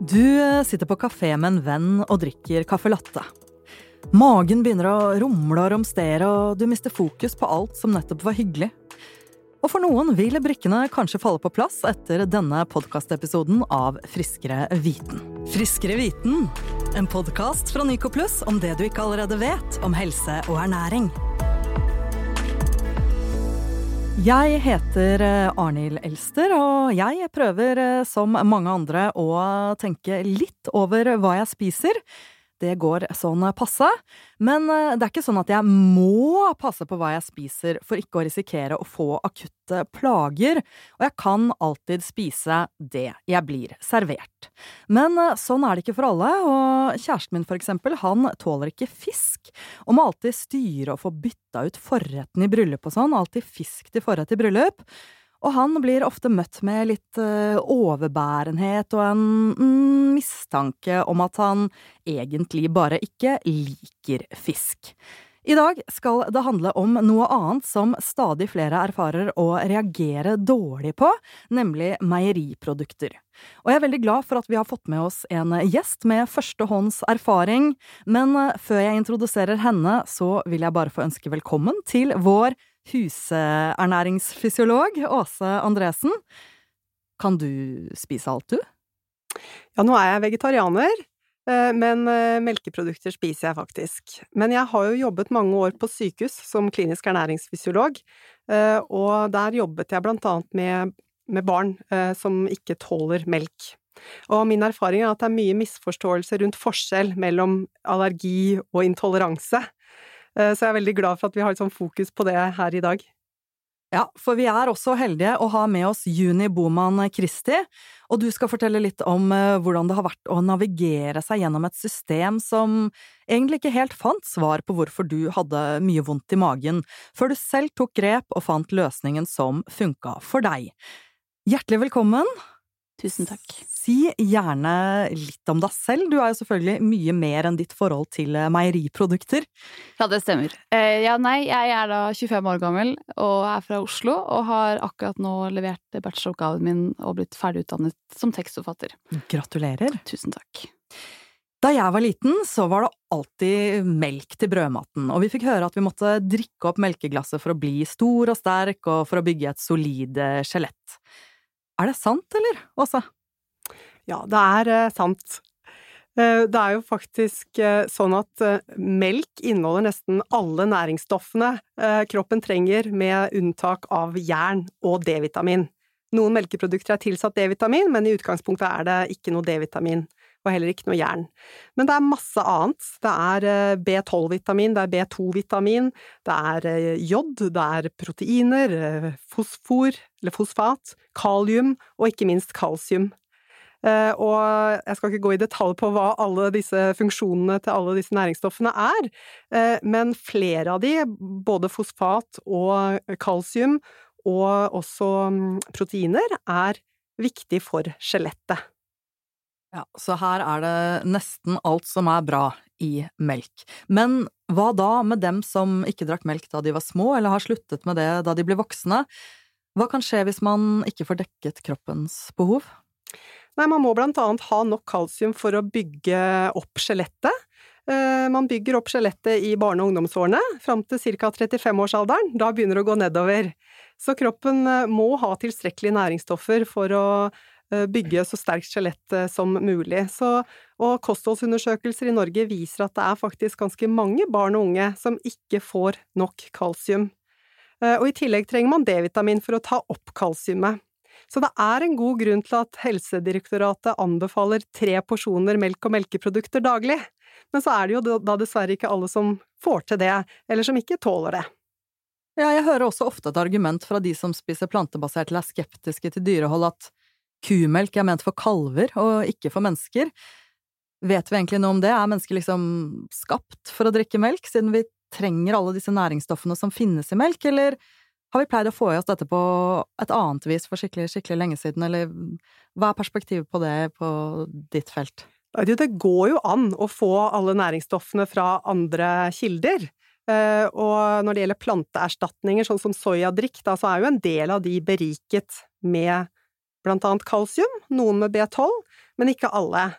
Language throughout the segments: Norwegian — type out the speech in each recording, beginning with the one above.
Du eh, sitter på kafé med en venn og drikker caffè latte. Magen begynner å rumle og romstere, og du mister fokus på alt som nettopp var hyggelig. Og for noen vil brikkene kanskje falle på plass etter denne podkastepisoden av Friskere viten. Friskere viten, en podkast fra Nyco Pluss om det du ikke allerede vet om helse og ernæring. Jeg heter eh, Arnhild Elster, og jeg prøver eh, som mange andre å tenke litt over hva jeg spiser. Det går sånn passe. Men eh, det er ikke sånn at jeg må passe på hva jeg spiser for ikke å risikere å få akutte plager, og jeg kan alltid spise det jeg blir servert. Men sånn er det ikke for alle, og kjæresten min for eksempel, han tåler ikke fisk, og må alltid styre og få bytta ut forretten i bryllup og sånn, alltid fisk til forrett i bryllup. Og han blir ofte møtt med litt uh, overbærenhet og en mm, mistanke om at han egentlig bare ikke liker fisk. I dag skal det handle om noe annet som stadig flere erfarer å reagere dårlig på, nemlig meieriprodukter. Og jeg er veldig glad for at vi har fått med oss en gjest med førstehånds erfaring, men eh, før jeg introduserer henne, så vil jeg bare få ønske velkommen til vår husernæringsfysiolog Åse Andresen. Kan du spise alt, du? Ja, nå er jeg vegetarianer, eh, men eh, melkeprodukter spiser jeg faktisk. Men jeg har jo jobbet mange år på sykehus som klinisk ernæringsfysiolog, eh, og der jobbet jeg blant annet med, med barn som ikke tåler melk. Og min erfaring er at det er mye misforståelse rundt forskjell mellom allergi og intoleranse. Eh, så jeg er veldig glad for at vi har et sånn fokus på det her i dag. Ja, for vi er også heldige å ha med oss Juni Boman Kristi, og du skal fortelle litt om eh, hvordan det har vært å navigere seg gjennom et system som egentlig ikke helt fant svar på hvorfor du hadde mye vondt i magen, før du selv tok grep og fant løsningen som funka for deg. Hjertelig velkommen! Tusen takk. Si gjerne litt om deg selv. Du er jo selvfølgelig mye mer enn ditt forhold til eh, meieriprodukter. Ja, det stemmer. Eh, ja, nei, jeg er da 25 år gammel og er fra Oslo, og har akkurat nå levert bacheloroppgaven min og blitt ferdigutdannet som tekstforfatter. Gratulerer. Tusen takk. Da jeg var liten, så var det alltid melk til brødmaten, og vi fikk høre at vi måtte drikke opp melkeglasset for å bli stor og sterk og for å bygge et solid eh, skjelett. Er det sant, eller, Åse? Ja, det er eh, sant. Eh, det er jo faktisk eh, sånn at melk inneholder nesten alle næringsstoffene kroppen trenger, med unntak av jern og D-vitamin. Noen melkeprodukter er tilsatt D-vitamin, men i utgangspunktet er det ikke noe D-vitamin og heller ikke noe jern. Men det er masse annet. Det er eh, B12-vitamin, det er B2-vitamin, det er eh, jod, det er proteiner, eh, fosfor, eller fosfat, kalium og ikke minst kalsium. Og jeg skal ikke gå i detalj på hva alle disse funksjonene til alle disse næringsstoffene er, men flere av de, både fosfat og kalsium, og også mm, proteiner, er viktig for skjelettet. Ja, så her er det nesten alt som er bra i melk. Men hva da med dem som ikke drakk melk da de var små, eller har sluttet med det da de blir voksne? Hva kan skje hvis man ikke får dekket kroppens behov? Nei, man må blant annet ha nok kalsium for å bygge opp skjelettet. Eh, man bygger opp skjelettet i barne- og ungdomsårene, fram til ca. 35-årsalderen. Da begynner det å gå nedover. Så kroppen eh, må ha tilstrekkelige næringsstoffer for å bygge så sterkt skjelett eh, som mulig. Så, og kostholdsundersøkelser i Norge viser at det er faktisk ganske mange barn og unge som ikke får nok kalsium. Eh, og i tillegg trenger man D-vitamin for å ta opp kalsiumet. Så det er en god grunn til at Helsedirektoratet anbefaler tre porsjoner melk og melkeprodukter daglig. Men så er det jo da dessverre ikke alle som får til det, eller som ikke tåler det. Ja, jeg hører også ofte et argument fra de som spiser plantebasert eller er skeptiske til dyrehold, at kumelk er ment for kalver og ikke for mennesker. Vet vi egentlig noe om det? Er mennesker liksom skapt for å drikke melk, siden vi trenger alle disse næringsstoffene som finnes i melk, eller har vi pleid å få i oss dette på et annet vis for skikkelig, skikkelig lenge siden, eller hva er perspektivet på det på ditt felt? Det går jo an å få alle næringsstoffene fra andre kilder. Eh, og når det gjelder planteerstatninger, sånn som soyadrikk, da, så er jo en del av de beriket med blant annet kalsium, noen med B12, men ikke alle.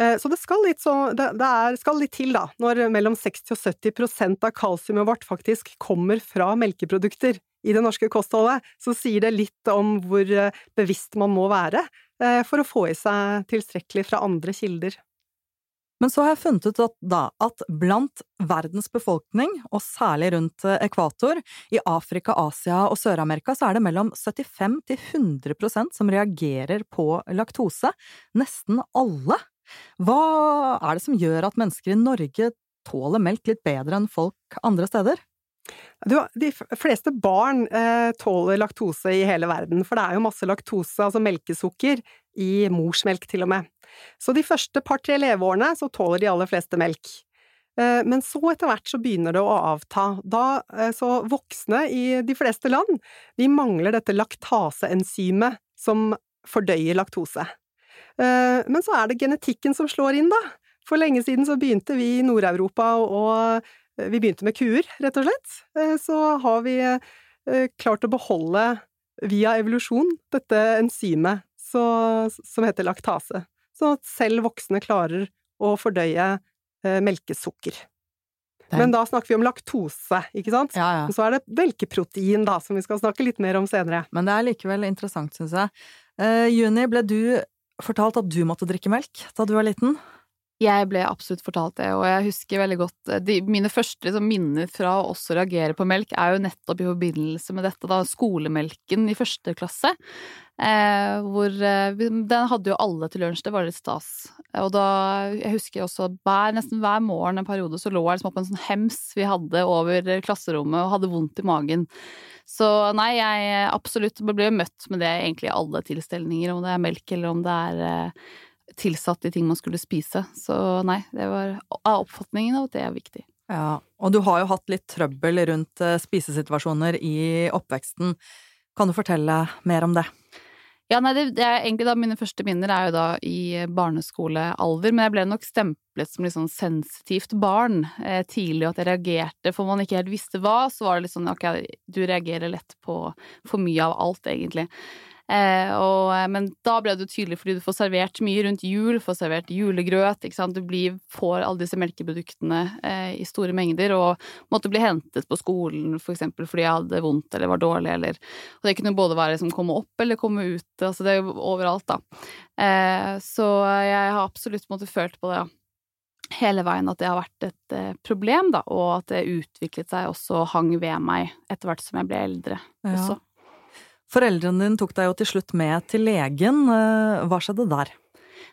Eh, så det skal litt, så, det, det er, skal litt til, da, når mellom 60 og 70 prosent av kalsiumet vårt faktisk kommer fra melkeprodukter i det norske kostholdet, så sier det litt om hvor eh, bevisst man må være eh, for å få i seg tilstrekkelig fra andre kilder. Men så har jeg funnet ut at, da, at blant verdens befolkning, og særlig rundt ekvator, i Afrika, Asia og Sør-Amerika, så er det mellom 75 til 100% som reagerer på laktose. Nesten alle. Hva er det som gjør at mennesker i Norge tåler melk litt bedre enn folk andre steder? Du, de fleste barn eh, tåler laktose i hele verden, for det er jo masse laktose, altså melkesukker, i morsmelk til og med. Så de første par-tre leveårene så tåler de aller fleste melk. Eh, men så etter hvert så begynner det å avta. Da, eh, så voksne i de fleste land, de mangler dette laktaseenzymet som fordøyer laktose. Eh, men så er det genetikken som slår inn, da. For lenge siden så begynte vi i Nord-Europa og vi begynte med kuer, rett og slett. Eh, så har vi eh, klart å beholde, via evolusjon, dette enzymet som heter laktase. Sånn at selv voksne klarer å fordøye melkesukker. Men da snakker vi om laktose, ikke sant? Ja, ja. Og så er det melkeprotein, da, som vi skal snakke litt mer om senere. Men det er likevel interessant, syns jeg. Uh, Juni, ble du fortalt at du måtte drikke melk da du var liten? Jeg ble absolutt fortalt det, og jeg husker veldig godt eh, de, Mine første liksom, minner fra å også reagere på melk er jo nettopp i forbindelse med dette, da, skolemelken i første klasse. Eh, hvor eh, Den hadde jo alle til lunsj, det var litt stas. Og da Jeg husker også hver, nesten hver morgen en periode så lå jeg liksom oppå en sånn hems vi hadde over klasserommet og hadde vondt i magen. Så nei, jeg absolutt ble møtt med det egentlig i alle tilstelninger, om det er melk eller om det er eh, tilsatt i ting man skulle spise. Så nei, det var oppfatningen av at det er viktig. Ja, og du har jo hatt litt trøbbel rundt eh, spisesituasjoner i oppveksten. Kan du fortelle mer om det? Ja, nei, det, det, er egentlig da mine første minner er jo da i barneskolealder, men jeg ble nok stemplet som litt sånn sensitivt barn eh, tidlig, og at jeg reagerte, for man ikke helt visste hva, så var det litt sånn ok, du reagerer lett på for mye av alt, egentlig. Eh, og, eh, men da ble det tydelig fordi du får servert mye rundt jul, får servert julegrøt. Du blir, får alle disse melkeproduktene eh, i store mengder, og måtte bli hentet på skolen for eksempel fordi jeg hadde vondt eller var dårlig, eller Og det kunne både være liksom komme opp eller komme ut, altså det er jo overalt, da. Eh, så jeg har absolutt måtte, følt på det. Hele veien at det har vært et eh, problem, da, og at det utviklet seg også hang ved meg etter hvert som jeg ble eldre ja. også. Foreldrene dine tok deg jo til slutt med til legen. Eh, hva skjedde der?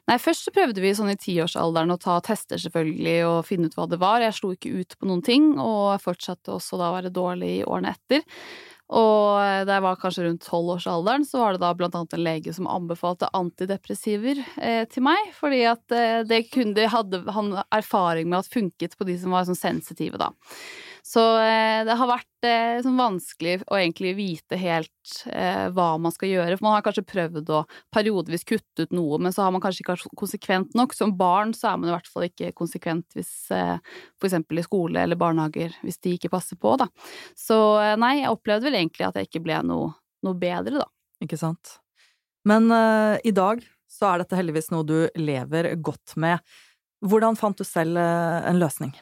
Nei, først så prøvde vi sånn i tiårsalderen å ta tester selvfølgelig og finne ut hva det var. Jeg slo ikke ut på noen ting, og fortsatte også da å være dårlig i årene etter. Og da jeg var kanskje rundt tolvårsalderen, så var det da blant annet en lege som anbefalte antidepressiver eh, til meg, fordi at eh, det kunne, hadde han erfaring med at funket på de som var sånn sensitive, da. Så eh, det har vært eh, sånn vanskelig å egentlig vite helt eh, hva man skal gjøre. For man har kanskje prøvd å periodevis kutte ut noe, men så har man kanskje ikke vært konsekvent nok. Som barn så er man i hvert fall ikke konsekvent hvis eksempel i skole eller barnehager, hvis de ikke passer på, da. Så nei, jeg opplevde vel egentlig at jeg ikke ble noe, noe bedre, da. Ikke sant. Men uh, i dag så er dette heldigvis noe du lever godt med. Hvordan fant du selv uh, en løsning?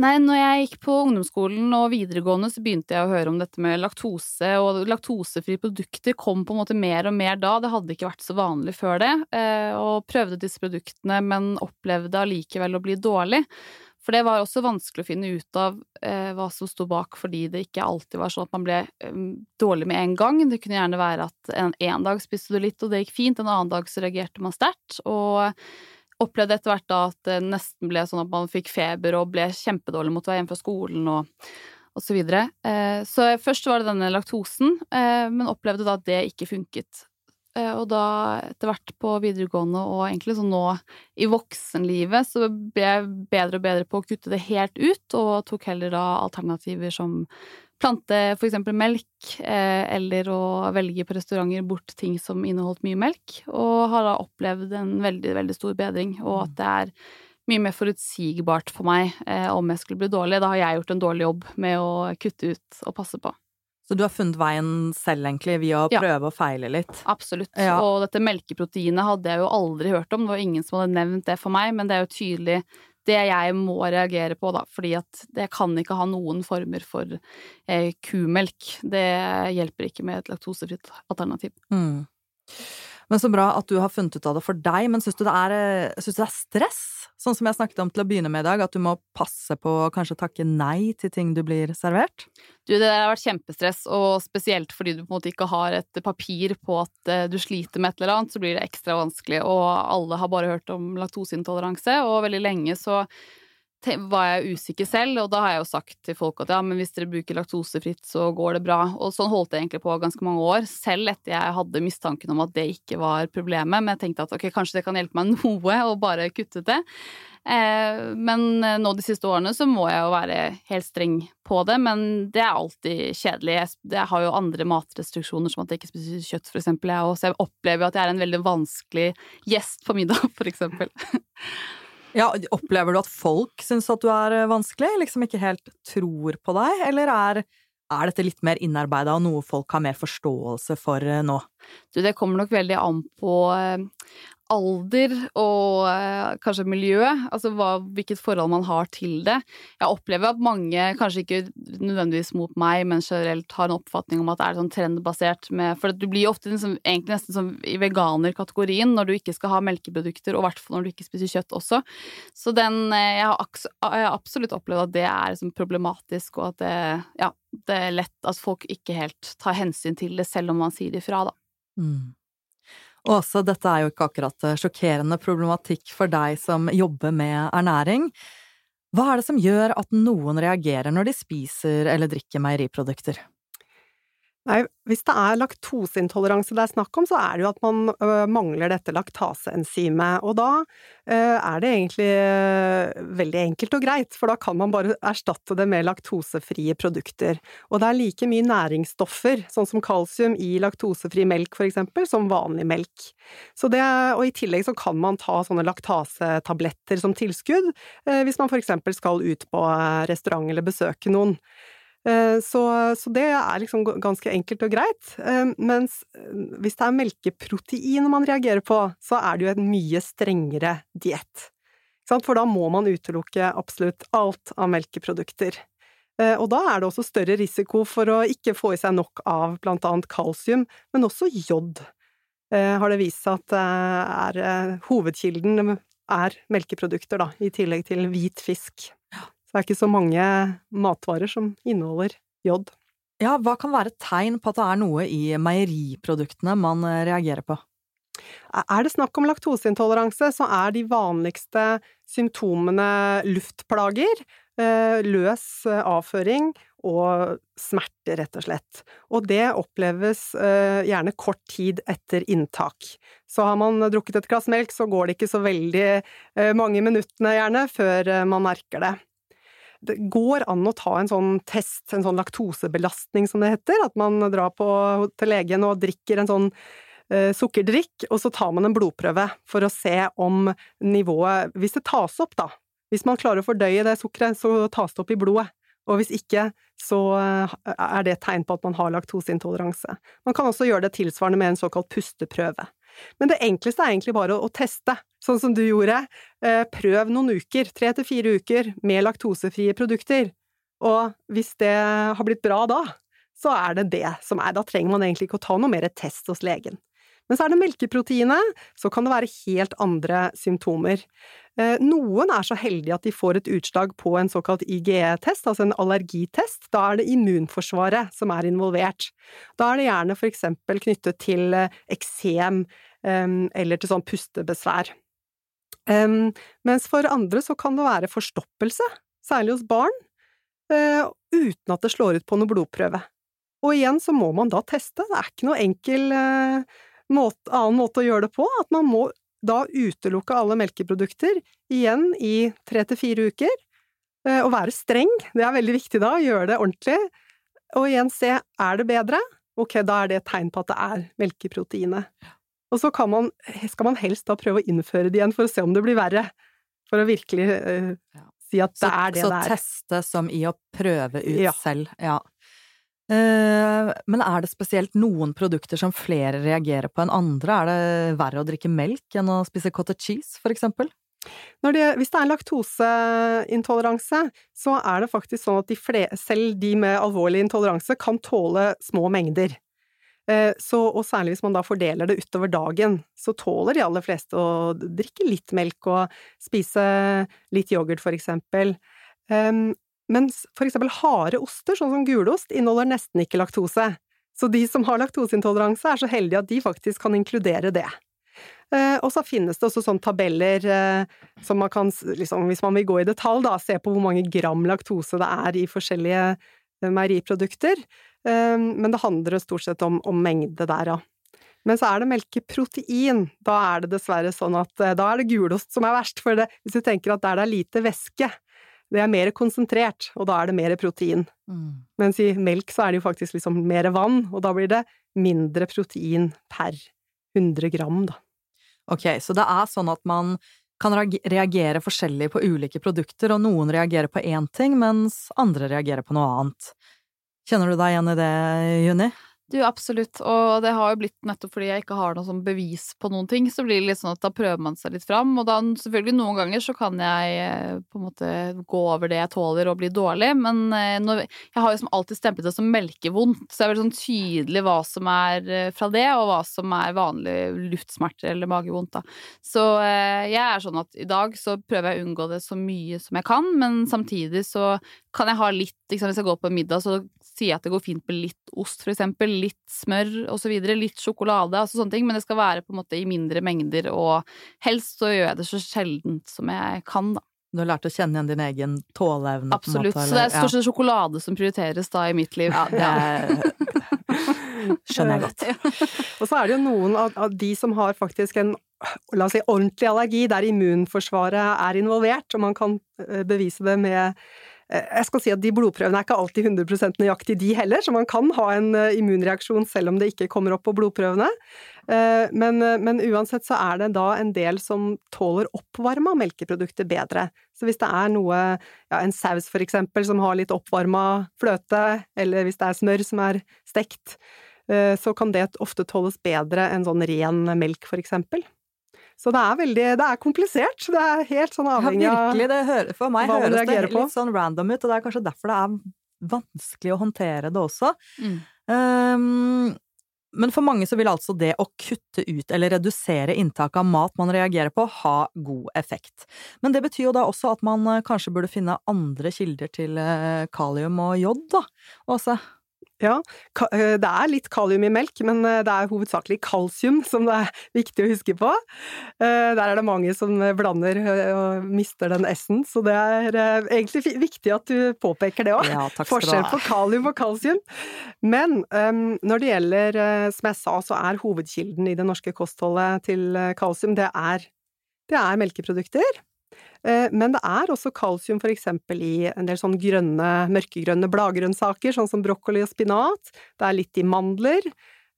Nei, når jeg gikk på ungdomsskolen og videregående, så begynte jeg å høre om dette med laktose, og laktosefrie produkter kom på en måte mer og mer da. Det hadde ikke vært så vanlig før det. Eh, og prøvde disse produktene, men opplevde allikevel å bli dårlig. For det var også vanskelig å finne ut av eh, hva som sto bak, fordi det ikke alltid var sånn at man ble um, dårlig med en gang. Det kunne gjerne være at en, en dag spiste du litt, og det gikk fint, en annen dag så reagerte man sterkt. Og opplevde etter hvert da at det nesten ble sånn at man fikk feber og ble kjempedårlig mot å være hjemme fra skolen og, og så videre. Eh, så først var det denne laktosen, eh, men opplevde da at det ikke funket. Eh, og da etter hvert på videregående og egentlig sånn nå i voksenlivet så ble jeg bedre og bedre på å kutte det helt ut, og tok heller da alternativer som plante eksempel melk, eh, eller å velge på restauranter bort ting som inneholdt mye melk, og har da opplevd en veldig, veldig stor bedring, og at det er mye mer forutsigbart for meg eh, om jeg skulle bli dårlig. Da har jeg gjort en dårlig jobb med å kutte ut og passe på. Så du har funnet veien selv, egentlig, via å Ja. prøve og feile litt? Absolutt. Ja. Og dette melkeproteinet hadde jeg jo aldri hørt om. Det var ingen som hadde nevnt det for meg, men det er jo tydelig det jeg må reagere på, da. Fordi at det kan ikke ha noen former for eh, kumelk. Det hjelper ikke med et laktosefritt alternativ. Mm. Men så bra at du har funnet ut av det for deg, men syns du, eh, du det er stress? Sånn som jeg snakket om til å begynne med i dag, at du må passe på å kanskje takke nei til ting du blir servert? Du, det har vært kjempestress, og spesielt fordi du på en måte ikke har et papir på at eh, du sliter med et eller annet, så blir det ekstra vanskelig. Og alle har bare hørt om laktoseintoleranse, og veldig lenge så var jeg usikker selv, og da har jeg jo sagt til folk at ja, men hvis dere bruker laktosefritt, så går det bra. Og sånn holdt jeg egentlig på ganske mange år, selv etter jeg hadde mistanken om at det ikke var problemet. Men jeg tenkte at ok, kanskje det kan hjelpe meg noe å bare kutte ut det. Eh, men eh, nå de siste årene så må jeg jo være helt streng på det, men det er alltid kjedelig. Jeg, har jo andre matrestriksjoner, som at jeg ikke spiser kjøtt, for eksempel, jeg også. Jeg opplever at jeg er en veldig vanskelig gjest på middag, for eksempel. Ja, opplever du at folk syns at du er eh, vanskelig, liksom ikke helt tror på deg, eller er, er dette litt mer innarbeida og noe folk har mer forståelse for eh, nå? Du, det kommer nok veldig an på eh, alder og eh, kanskje miljø, altså hva, hvilket forhold man har til det. Jeg opplever at mange, kanskje ikke nødvendigvis mot meg, men generelt har en oppfatning om at det er sånn trendbasert med For du blir ofte liksom, egentlig nesten som i veganerkategorien når du ikke skal ha melkeprodukter, og i hvert fall når du ikke spiser kjøtt også. Så den eh, Jeg har, absolutt opplevd at det er liksom problematisk, og at det, ja, det er lett at folk ikke helt tar hensyn til det, selv om man sier det ifra, da. Mm. Åse, dette er jo ikke akkurat eh, sjokkerende problematikk for deg som jobber med ernæring. Hva er det som gjør at noen reagerer når de spiser eller drikker meieriprodukter? Nei, hvis det er laktoseintoleranse det er snakk om, så er det jo at man ø, mangler dette laktaseenzymet. Og da ø, er det egentlig ø, veldig enkelt og greit, for da kan man bare erstatte det med laktosefrie produkter. Og det er like mye næringsstoffer, sånn som kalsium, i laktosefri melk for eksempel, som vanlig melk. Det, og i tillegg så kan man ta sånne laktasetabletter som tilskudd, hvis man for eksempel skal ut på restaurant eller besøke noen. Eh, Så, så det er liksom ganske enkelt og greit. Eh, Mens eh, hvis det er melkeprotein man reagerer på, så er det jo en mye strengere diett. For da må man utelukke absolutt alt av melkeprodukter. Og da er det også større risiko for å ikke få i seg nok av blant annet kalsium, men også jod. Har det vist seg at er, hovedkilden er melkeprodukter, da, i tillegg til hvit fisk. Så det er ikke så mange matvarer som inneholder jod. Ja, hva kan være et tegn på at det er noe i meieriproduktene man eh, reagerer på? Er det snakk om laktoseintoleranse, så er de vanligste symptomene luftplager, eh, løs eh, avføring og smerte, rett og slett. Og det oppleves gjerne kort tid etter inntak. Så har man drukket et glass melk, så går det ikke så veldig mange minuttene, gjerne, før man merker det. Det går an å ta en sånn test, en sånn laktosebelastning som det heter, at man drar på, til legen og drikker en sånn eh, sukkerdrikk, og så tar man en blodprøve for å se om nivået Hvis det tas opp, da. Hvis man klarer å fordøye det sukkeret, så tas det opp i blodet. Og hvis ikke, så eh, er det et tegn på at man har laktoseintoleranse. Man kan også gjøre det tilsvarende med en såkalt pusteprøve. Men det enkleste er egentlig bare å, å teste, sånn som du gjorde. Eh, prøv noen uker, tre til fire uker, med laktosefrie produkter. Og hvis det har blitt bra da, så er det det som er. Da trenger man egentlig ikke å ta noe mer test hos legen. Men så er det melkeproteinet, så kan det være helt andre symptomer. Eh, Noen er så heldige at de får et utslag på en såkalt IGE-test, altså en allergitest. Da er det immunforsvaret som er involvert. Da er det gjerne for eksempel knyttet til eh, eksem eh, eller til sånn pustebesvær. Mens for andre så kan det være forstoppelse, særlig hos barn, eh, uten at det slår ut på noe blodprøve. Og igjen så må man da teste, det er ikke noe enkel måte, annen måte å gjøre det på, at man må da utelukke alle melkeprodukter, igjen i tre til fire uker, eh, og være streng, det er veldig viktig da, gjøre det ordentlig, og igjen se, er det bedre? Ok, da er det et tegn på at det er melkeproteinet. Og så kan man, skal man helst da prøve å innføre det igjen for å se om det blir verre, for å virkelig uh, si at det Så, er det så det er. Så teste som i å prøve ut Ja. selv, ja. Men er det spesielt noen produkter som flere reagerer på enn andre? Er det verre å drikke melk enn å spise cottage cheese, for eksempel? Det, hvis det er laktoseintoleranse, så er det faktisk sånn at de flere, selv de med alvorlig intoleranse kan tåle små mengder. Eh, så, og særlig hvis man da fordeler det utover dagen, så tåler de aller fleste å drikke litt melk og spise litt yoghurt, for eksempel. Um, mens for eksempel harde oster, sånn som gulost, inneholder nesten ikke laktose. Så de som har laktoseintoleranse, er så heldige at de faktisk kan inkludere det. Eh, og så finnes det også sånne tabeller eh, som man kan, liksom, hvis man vil gå i detalj, da, se på hvor mange gram laktose det er i forskjellige meieriprodukter. Men det handler stort sett om, om mengde der, ja. Men så er det melkeprotein. Da er det dessverre sånn at da er det gulost som er verst. For det, hvis du tenker at der det er lite væske, det er mer konsentrert, og da er det mer protein. Mm. Mens i melk så er det jo faktisk liksom mer vann, og da blir det mindre protein per 100 gram, da. Ok, så det er sånn at man kan reagere forskjellig på ulike produkter, og noen reagerer på én ting, mens andre reagerer på noe annet. Kjenner du deg igjen i det, Juni? Du, absolutt. Og det har jo blitt nettopp fordi jeg ikke har noe sånn bevis på noen ting, så blir det litt sånn at da prøver man seg litt fram. Og da selvfølgelig noen ganger så kan jeg eh, på en måte gå over det jeg tåler og bli dårlig, men eh, når, jeg har jo som alltid stemplet det som melkevondt, så det er veldig sånn tydelig hva som er eh, fra det, og hva som er vanlig luftsmerter eller magevondt, da. Så jeg er sånn at i dag så prøver jeg å unngå det så mye som jeg kan, men samtidig så kan jeg ha litt liksom, Hvis jeg går på middag, så sier jeg at det går fint med litt ost, for eksempel litt smør osv., litt sjokolade, altså sånne ting, men det skal være på en måte i mindre mengder, og helst så gjør jeg det så sjeldent som jeg kan, da. Du har lært å kjenne igjen din egen tåleevne? Absolutt. Måte, så det er stort sett ja. sjokolade som prioriteres da i mitt liv. Ja, det er... skjønner jeg godt. og så er det jo noen av, av, de som har faktisk en la oss si ordentlig allergi, der immunforsvaret er involvert, og man kan eh, bevise det med jeg skal si at de blodprøvene er ikke alltid 100 nøyaktig de heller, så man kan ha en eh, immunreaksjon selv om det ikke kommer opp på blodprøvene. Eh, men, men uansett så er det da en del som tåler oppvarma melkeprodukter bedre. Så hvis det er noe, ja en saus for eksempel, som har litt oppvarma fløte, eller hvis det er smør som er stekt, så kan det ofte tåles bedre enn sånn ren melk, for eksempel. Så det er veldig Det er komplisert. Det er helt sånn avhengig av ja, virkelig, det For meg høres det litt på. sånn random ut, og det er kanskje derfor det er vanskelig å håndtere det også. Mm. Um, men for mange så vil altså det å kutte ut eller redusere inntaket av mat man reagerer på, ha god effekt. Men det betyr jo da også at man eh, kanskje burde finne andre kilder til eh, kalium og jod, da, Åse? Ja, eh, det er litt kalium i melk, men eh, det er hovedsakelig kalsium som det er viktig å huske på. Eh, der er det mange som blander og mister den S-en, så det er egentlig viktig at du påpeker det òg. Ja, Forskjell på kalium og kalsium. Men um, når det gjelder, som jeg sa, så er hovedkilden i det norske kostholdet til kalsium, det er, det er melkeprodukter. Eh, men det er også kalsium eksempel i en del sånn grønne, mørkegrønne bladgrønnsaker, sånn som brokkoli og spinat. Det er litt i mandler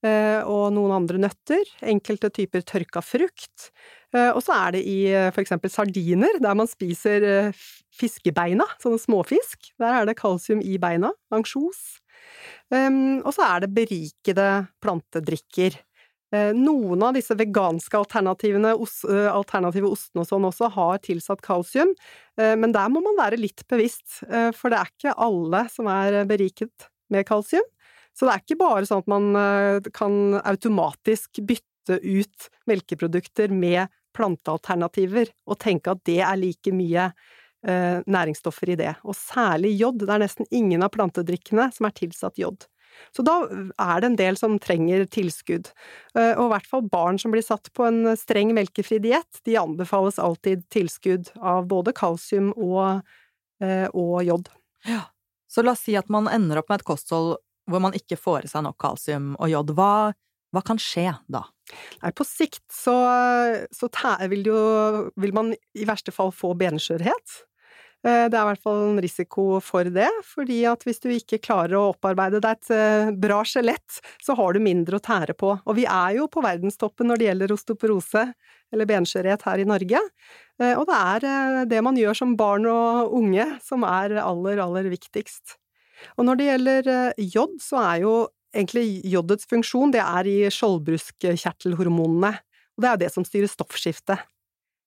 eh, og noen andre nøtter. Enkelte typer tørka frukt. Eh, og så er det i eksempel sardiner, der man spiser fiskebeina, sånne småfisk. Der er det kalsium i beina. Ansjos. Og så er det berikede plantedrikker. Eh, noen av disse veganske alternativene, eh, alternative ostene og sånn også, har tilsatt kalsium, eh, men der må man være litt bevisst, for det er ikke alle som er beriket med kalsium. Så det er ikke bare sånn at man kan automatisk bytte ut melkeprodukter med plantealternativer og tenke at det er like mye næringsstoffer i det. Og særlig jod. Det er nesten ingen av plantedrikkene som er tilsatt jod. Så da er det en del som trenger tilskudd. Eh, og i hvert fall barn som blir satt på en streng melkefri diett, de anbefales alltid tilskudd av både kalsium og, eh, og jod. Ja. Så la oss si at man ender opp med et kosthold hvor man ikke får i seg nok kalsium og jod. Hva, hva kan skje da? Nei, på sikt så, så vil, jo, vil man i verste fall få benskjørhet. Eh, det er i hvert fall en risiko for det, fordi at hvis du ikke klarer å opparbeide deg et eh, bra skjelett, så har du mindre å tære på. Og vi er jo på verdenstoppen når det gjelder osteoporose, eller benskjørhet, her i Norge. Eh, og det er det man gjør som barn og unge som er aller, aller viktigst. Og når det gjelder jod, så er jo egentlig jodets funksjon det er i skjoldbruskkjertelhormonene. Og det er jo det som styrer stoffskiftet.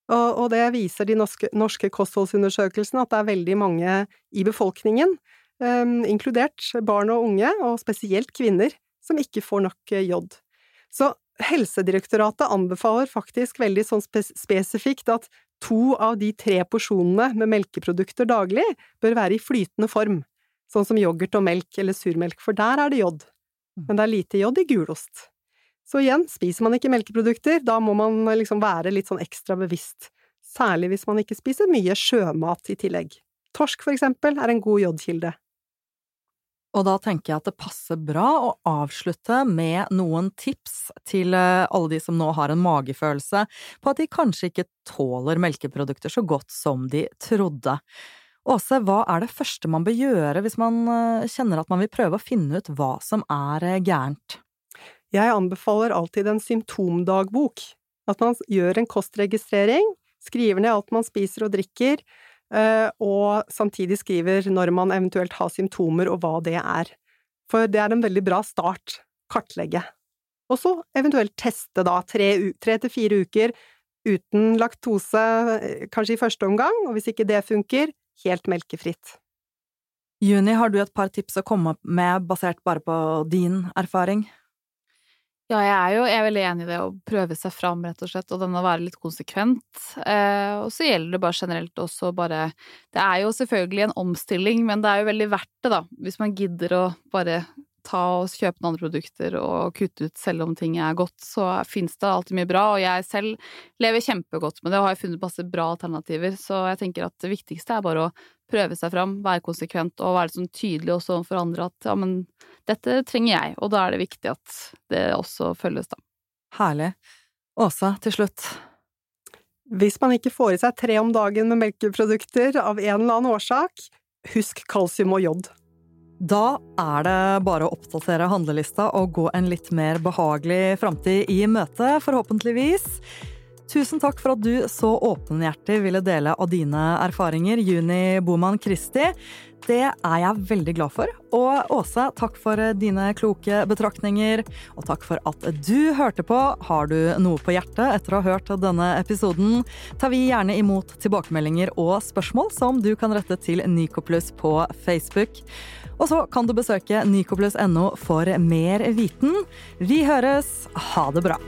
Og, og det viser de norske, norske, kostholdsundersøkelsene at det er veldig mange i befolkningen, um, inkludert barn og unge, og spesielt kvinner, som ikke får nok eh, jod. Så Helsedirektoratet anbefaler faktisk veldig sånn spesifikt at to av de tre porsjonene med melkeprodukter daglig bør være i flytende form, sånn som yoghurt og melk eller surmelk, for der er det jod. Mm. Men det er lite jod i gulost. Så igjen, spiser man ikke melkeprodukter, da må man liksom være litt sånn ekstra bevisst, særlig hvis man ikke spiser mye sjømat i tillegg. Torsk, for eksempel, er en god jodkilde. Og da tenker jeg at det passer bra å avslutte med noen tips til eh, alle de som nå har en magefølelse på at de kanskje ikke tåler melkeprodukter så godt som de trodde. Åse, hva er det første man bør gjøre hvis man eh, kjenner at man vil prøve å finne ut hva som er eh, gærent? Jeg anbefaler alltid en symptomdagbok. At man gjør en kostregistrering, skriver ned alt man spiser og drikker, eh, og samtidig skriver når man eventuelt har symptomer og hva det er. For det er en veldig bra start. Kartlegge. Og så eventuelt teste da tre, tre til fire uker uten laktose, kanskje i første omgang, og hvis ikke det funker, helt melkefritt. Juni, har du et par tips å komme med basert bare på din erfaring? Ja, jeg er jo jeg er veldig enig i det å prøve seg fram, rett og slett, og den å være litt konsekvent. Eh, og så gjelder det bare generelt også bare Det er jo selvfølgelig en omstilling, men det er jo veldig verdt det, da. Hvis man gidder å bare ta og kjøpe noen andre produkter og kutte ut selv om ting er godt, så fins det alltid mye bra. Og jeg selv lever kjempegodt med det og har funnet masse bra alternativer. Så jeg tenker at det viktigste er bare å prøve seg fram, være konsekvent og være sånn tydelig også for andre at ja, men dette trenger jeg, og da er det viktig at det også følges, da. Herlig. Åsa, til slutt. Hvis man ikke får i seg tre om dagen med melkeprodukter av en eller annen årsak, husk kalsium og jod. Da er det bare å oppdatere handlelista og gå en litt mer behagelig framtid i møte, forhåpentligvis. Tusen takk for at du så åpenhjertig ville dele av dine erfaringer, Juni Boman Kristi. Det er jeg veldig glad for. Og Åse, takk for dine kloke betraktninger. Og takk for at du hørte på. Har du noe på hjertet etter å ha hørt denne episoden, tar vi gjerne imot tilbakemeldinger og spørsmål som du kan rette til Nycoplus på Facebook. Og så kan du besøke nycoplus.no for mer viten. Vi høres. Ha det bra.